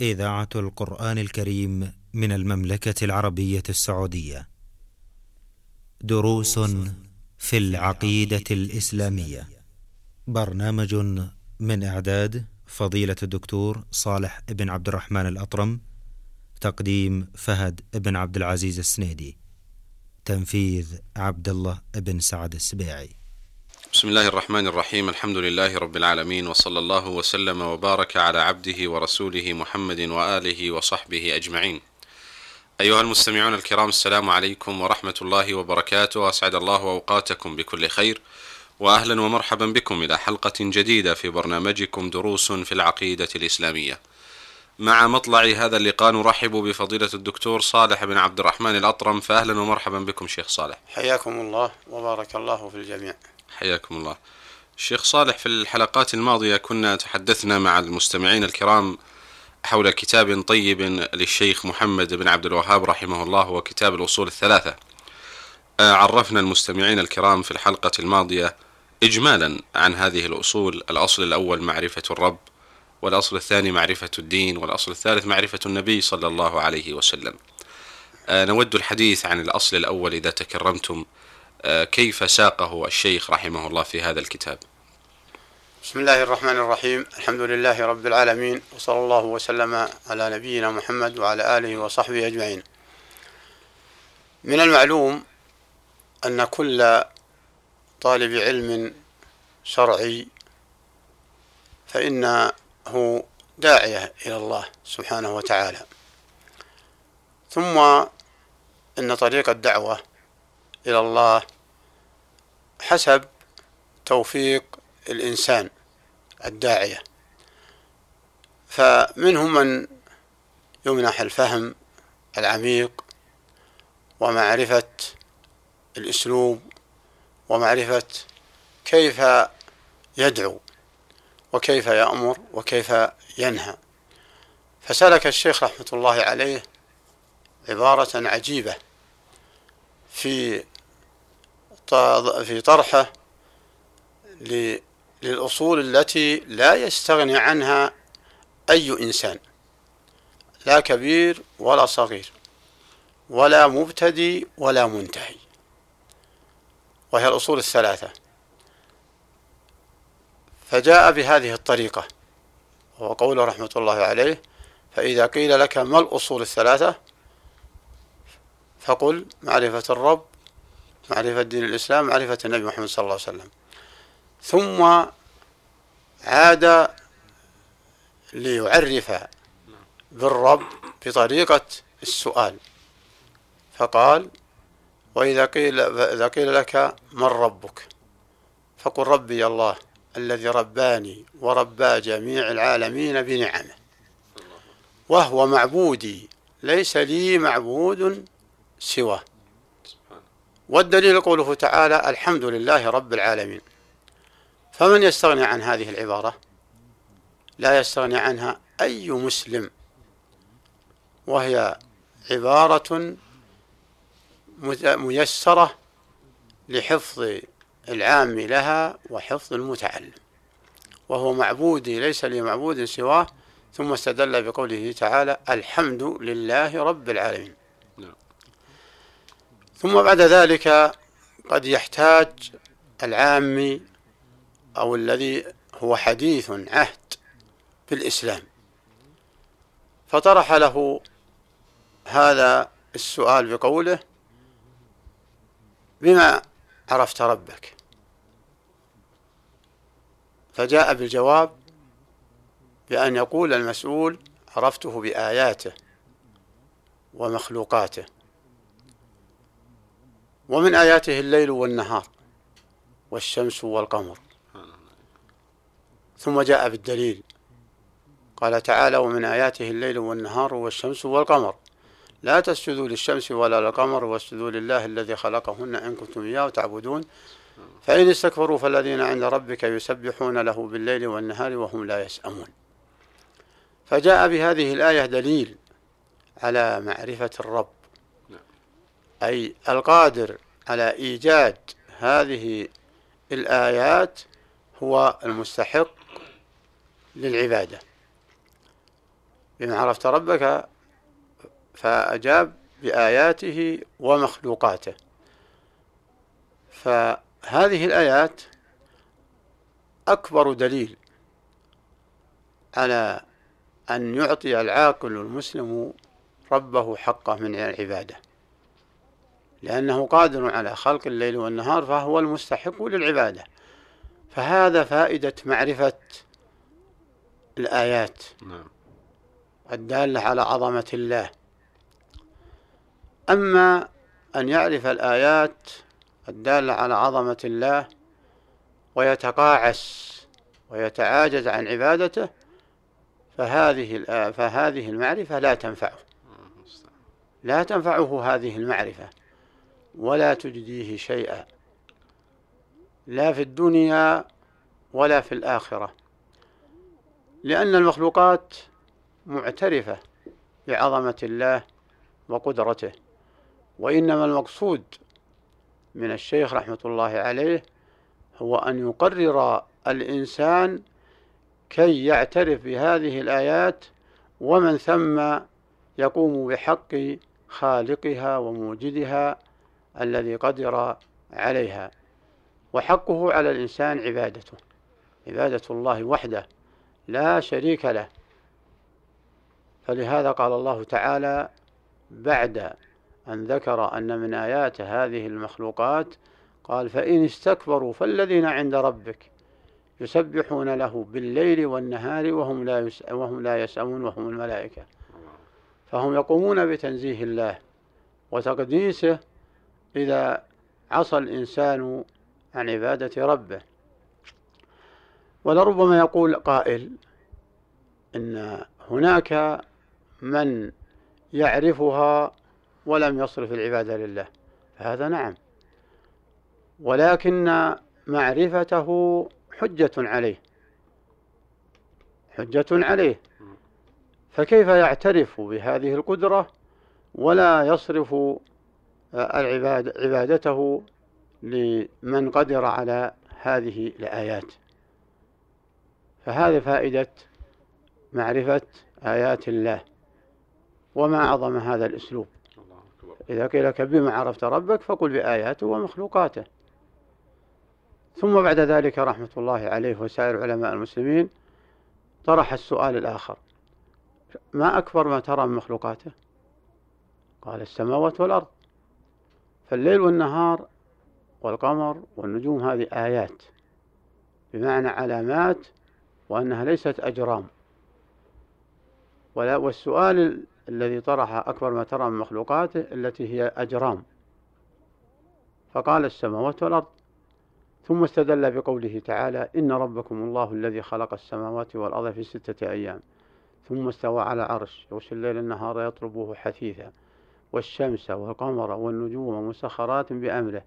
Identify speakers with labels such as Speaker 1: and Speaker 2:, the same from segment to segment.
Speaker 1: إذاعة القرآن الكريم من المملكة العربية السعودية. دروس في العقيدة الإسلامية. برنامج من إعداد فضيلة الدكتور صالح بن عبد الرحمن الأطرم. تقديم فهد بن عبد العزيز السنيدي. تنفيذ عبد الله بن سعد السبيعي.
Speaker 2: بسم الله الرحمن الرحيم الحمد لله رب العالمين وصلى الله وسلم وبارك على عبده ورسوله محمد واله وصحبه اجمعين. ايها المستمعون الكرام السلام عليكم ورحمه الله وبركاته اسعد الله اوقاتكم بكل خير واهلا ومرحبا بكم إلى حلقه جديده في برنامجكم دروس في العقيده الاسلاميه. مع مطلع هذا اللقاء نرحب بفضيله الدكتور صالح بن عبد الرحمن الاطرم فاهلا ومرحبا بكم شيخ صالح.
Speaker 3: حياكم الله وبارك الله في الجميع.
Speaker 2: حياكم الله. الشيخ صالح في الحلقات الماضية كنا تحدثنا مع المستمعين الكرام حول كتاب طيب للشيخ محمد بن عبد الوهاب رحمه الله هو كتاب الأصول الثلاثة. عرفنا المستمعين الكرام في الحلقة الماضية إجمالا عن هذه الأصول، الأصل الأول معرفة الرب، والأصل الثاني معرفة الدين، والأصل الثالث معرفة النبي صلى الله عليه وسلم. نود الحديث عن الأصل الأول إذا تكرمتم كيف ساقه الشيخ رحمه الله في هذا الكتاب؟
Speaker 3: بسم الله الرحمن الرحيم. الحمد لله رب العالمين وصلى الله وسلم على نبينا محمد وعلى آله وصحبه أجمعين. من المعلوم أن كل طالب علم شرعي فإنه داعية إلى الله سبحانه وتعالى. ثم إن طريق الدعوة إلى الله حسب توفيق الإنسان الداعية. فمنهم من يمنح الفهم العميق ومعرفة الأسلوب ومعرفة كيف يدعو وكيف يأمر وكيف ينهى. فسلك الشيخ رحمة الله عليه عبارة عجيبة. في في طرحه للأصول التي لا يستغني عنها أي إنسان لا كبير ولا صغير ولا مبتدي ولا منتهي وهي الأصول الثلاثة. فجاء بهذه الطريقة وهو قوله رحمة الله عليه فإذا قيل لك ما الأصول الثلاثة؟ فقل معرفة الرب معرفة دين الإسلام معرفة النبي محمد صلى الله عليه وسلم. ثم عاد ليعرف بالرب بطريقة السؤال. فقال وإذا قيل إذا قيل لك من ربك؟ فقل ربي الله الذي رباني وربى جميع العالمين بنعمه. وهو معبودي ليس لي معبود سواه والدليل قوله تعالى الحمد لله رب العالمين. فمن يستغني عن هذه العبارة؟ لا يستغني عنها أي مسلم. وهي عبارة ميسرة لحفظ العام لها وحفظ المتعلم. وهو معبودي ليس لي معبود سواه ثم استدل بقوله تعالى الحمد لله رب العالمين. ثم بعد ذلك قد يحتاج العامي أو الذي هو حديث عهد بالإسلام فطرح له هذا السؤال بقوله بما عرفت ربك؟ فجاء بالجواب بأن يقول المسؤول عرفته بآياته ومخلوقاته. ومن آياته الليل والنهار والشمس والقمر. ثم جاء بالدليل. قال تعالى ومن آياته الليل والنهار والشمس والقمر. لا تسجدوا للشمس ولا للقمر واسجدوا لله الذي خلقهن إن كنتم إياه تعبدون. فإن استكبروا فالذين عند ربك يسبحون له بالليل والنهار وهم لا يسأمون. فجاء بهذه الآية دليل على معرفة الرب. أي القادر على إيجاد هذه الآيات هو المستحق للعبادة. بما عرفت ربك فأجاب بآياته ومخلوقاته. فهذه الآيات أكبر دليل على أن يعطي العاقل المسلم ربه حقه من العبادة. لأنه قادر على خلق الليل والنهار فهو المستحق للعبادة. فهذا فائدة معرفة الآيات نعم. الدالة على عظمة الله. أما أن يعرف الآيات الدالة على عظمة الله ويتقاعس ويتعاجز عن عبادته فهذه فهذه المعرفة لا تنفعه. لا تنفعه هذه المعرفة. ولا تجديه شيئا لا في الدنيا ولا في الآخرة لأن المخلوقات معترفة بعظمة الله وقدرته وإنما المقصود من الشيخ رحمة الله عليه هو أن يقرر الإنسان كي يعترف بهذه الآيات ومن ثم يقوم بحق خالقها وموجدها الذي قدر عليها. وحقه على الإنسان عبادته. عبادة الله وحده لا شريك له. فلهذا قال الله تعالى بعد أن ذكر أن من آيات هذه المخلوقات قال فإن استكبروا فالذين عند ربك يسبحون له بالليل والنهار وهم لا وهم لا يسأمون وهم الملائكة. فهم يقومون بتنزيه الله وتقديسه إذا عصى الإنسان عن عبادة ربه. ولربما يقول قائل إن هناك من يعرفها ولم يصرف العبادة لله. فهذا نعم. ولكن معرفته حجة عليه. حجة عليه. فكيف يعترف بهذه القدرة ولا يصرف العباد عبادته لمن قدر على هذه الآيات. فهذه فائدة معرفة آيات الله. وما أعظم هذا الأسلوب. إذا قيل لك بما عرفت ربك فقل بآياته ومخلوقاته. ثم بعد ذلك رحمة الله عليه وسائر علماء المسلمين طرح السؤال الآخر. ما أكبر ما ترى من مخلوقاته؟ قال السماوات والأرض. فالليل والنهار والقمر والنجوم هذه آيات بمعنى علامات وأنها ليست أجرام. ولا والسؤال الذي طرح أكبر ما ترى من مخلوقاته التي هي أجرام. فقال السماوات والأرض. ثم استدل بقوله تعالى إن ربكم الله الذي خلق السماوات والأرض في ستة أيام. ثم استوى على عرش يغشي الليل النهار يطلبه حثيثا. والشمس والقمر والنجوم مسخرات بأمره.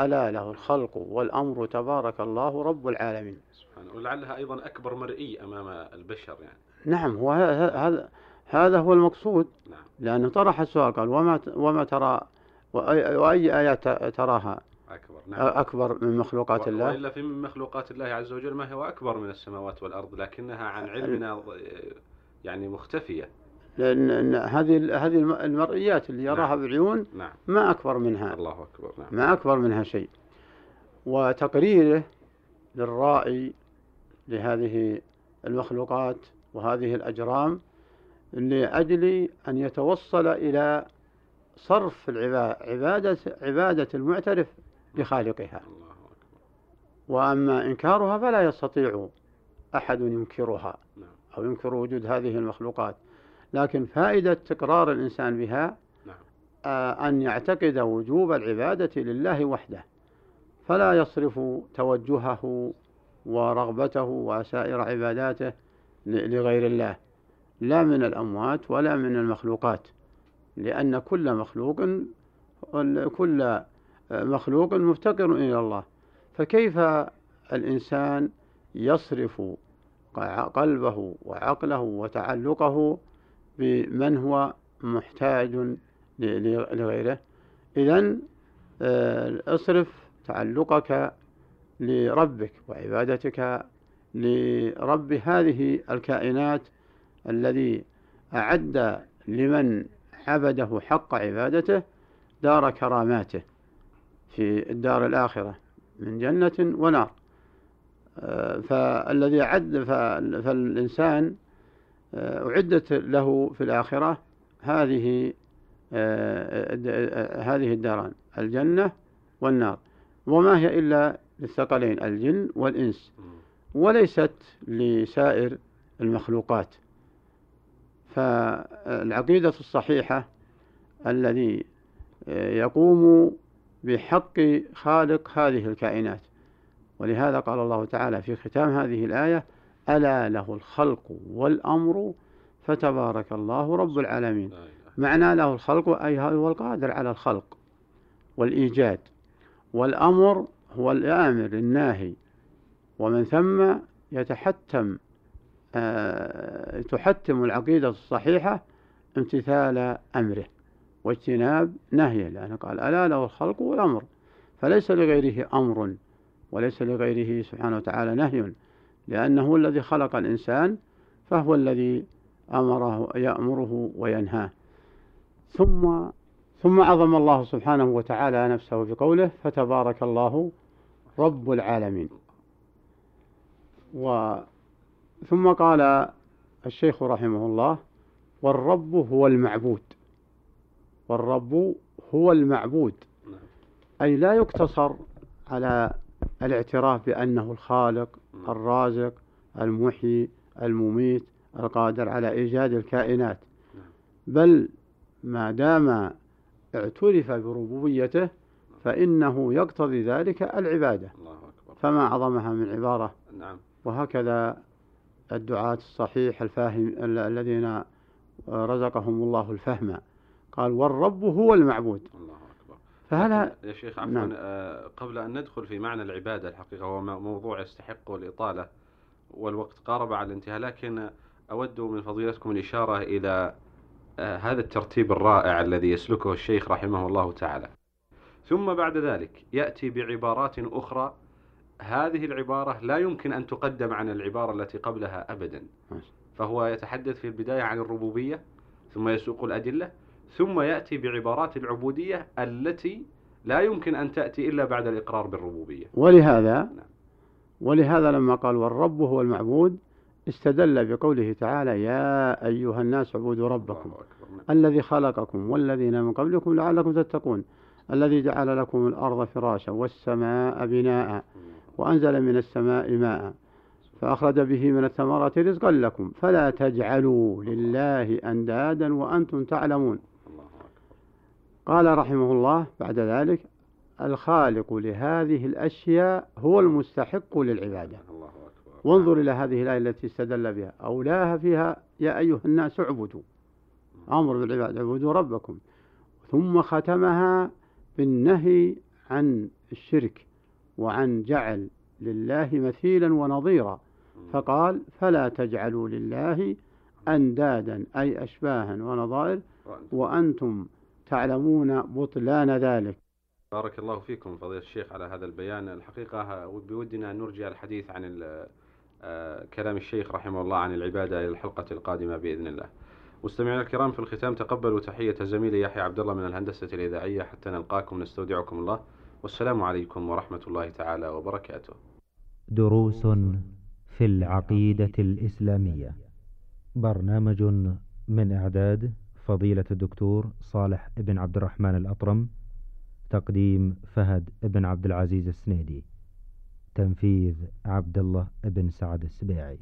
Speaker 3: ألا له الخلق والأمر تبارك الله رب العالمين.
Speaker 2: سبحانه. ولعلها أيضا أكبر مرئي أمام البشر يعني.
Speaker 3: نعم هذا هذا هو المقصود. نعم. لأنه طرح السؤال قال وما وما ترى وأي آيات تراها؟ أكبر نعم. أكبر من مخلوقات الله.
Speaker 2: وإلا في مخلوقات الله عز وجل ما هو أكبر من السماوات والأرض لكنها عن علمنا يعني مختفية.
Speaker 3: لأن هذه هذه المرئيات اللي يراها نعم. بالعيون نعم. ما أكبر منها
Speaker 2: الله أكبر نعم.
Speaker 3: ما أكبر منها شيء وتقريره للرائي لهذه المخلوقات وهذه الأجرام لأجل أن يتوصل إلى صرف العبادة عبادة المعترف بخالقها وأما إنكارها فلا يستطيع أحد ينكرها نعم. أو ينكر وجود هذه المخلوقات لكن فائدة تكرار الإنسان بها نعم. آه، أن يعتقد وجوب العبادة لله وحده. فلا يصرف توجهه ورغبته وسائر عباداته لغير الله. لا من الأموات ولا من المخلوقات. لأن كل مخلوق كل مخلوق مفتقر إلى الله. فكيف الإنسان يصرف قلبه وعقله وتعلقه بمن هو محتاج لغيره. إذا آه، اصرف تعلقك لربك وعبادتك لرب هذه الكائنات الذي أعد لمن عبده حق عبادته دار كراماته في الدار الآخرة من جنة ونار. آه، فالذي عد فالإنسان أعدت له في الآخرة هذه آه، هذه الداران الجنة والنار. وما هي إلا للثقلين الجن والإنس. وليست لسائر المخلوقات. فالعقيدة الصحيحة الذي يقوم بحق خالق هذه الكائنات. ولهذا قال الله تعالى في ختام هذه الآية ألا له الخلق والأمر فتبارك الله رب العالمين. معنى له الخلق أي هو القادر على الخلق والإيجاد. والأمر هو الآمر الناهي. ومن ثم يتحتم آه تحتم العقيدة الصحيحة امتثال أمره واجتناب نهيه لأنه قال ألا له الخلق والأمر. فليس لغيره أمر وليس لغيره سبحانه وتعالى نهي. لأنه الذي خلق الإنسان فهو الذي أمره يأمره وينهاه. ثم ثم عظم الله سبحانه وتعالى نفسه بقوله فتبارك الله رب العالمين و ثم قال الشيخ رحمه الله والرب هو المعبود والرب هو المعبود. أي لا يقتصر على الاعتراف بأنه الخالق الرازق المحيي المميت القادر على إيجاد الكائنات. بل ما دام اعترف بربوبيته فإنه يقتضي ذلك العبادة. فما أعظمها من عبارة. نعم. وهكذا الدعاة الصحيح الفاهم الذين رزقهم الله الفهم. قال والرب هو المعبود.
Speaker 2: الله فهل يا شيخ عفوا نعم. آه، قبل أن ندخل في معنى العبادة الحقيقة هو موضوع يستحق الإطالة والوقت قارب على الانتهاء لكن أود من فضيلتكم الإشارة إلى آه، هذا الترتيب الرائع الذي يسلكه الشيخ رحمه الله تعالى. ثم بعد ذلك يأتي بعبارات أخرى. هذه العبارة لا يمكن أن تقدم عن العبارة التي قبلها أبدا. فهو يتحدث في البداية عن الربوبية ثم يسوق الأدلة ثم يأتي بعبارات العبودية التي لا يمكن أن تأتي إلا بعد الإقرار بالربوبية
Speaker 3: ولهذا نعم. ولهذا لما قال والرب هو المعبود استدل بقوله تعالى يا أيها الناس اعبدوا ربكم نعم. الذي خلقكم والذين من قبلكم لعلكم تتقون الذي جعل لكم الأرض فراشا والسماء بناء وأنزل من السماء ماء فأخرج به من الثمرات رزقا لكم فلا تجعلوا لله أندادا وأنتم تعلمون قال رحمه الله بعد ذلك الخالق لهذه الأشياء هو المستحق للعبادة. وانظر إلى هذه الآية التي استدل بها. أولاها فيها يا أيها الناس اعبدوا. أمر بالعبادة اعبدوا ربكم. ثم ختمها بالنهي عن الشرك وعن جعل لله مثيلا ونظيرا. فقال فلا تجعلوا لله أندادا أي أشباها ونظائر. وأنتم تعلمون بطلان ذلك.
Speaker 2: بارك الله فيكم فضيلة الشيخ على هذا البيان. الحقيقة بودنا أن نرجع الحديث عن آه، كلام الشيخ رحمه الله عن العبادة إلى الحلقة القادمة بإذن الله. مستمعينا الكرام في الختام تقبلوا تحية زميلي يحيى عبد الله من الهندسة الإذاعية. حتى نلقاكم نستودعكم الله. والسلام عليكم ورحمة الله تعالى وبركاته.
Speaker 1: دروس في العقيدة الإسلامية. برنامج من إعداد فضيلة الدكتور صالح بن عبد الرحمن الأطرم تقديم فهد بن عبد العزيز السنيدي تنفيذ عبد الله بن سعد السبيعي.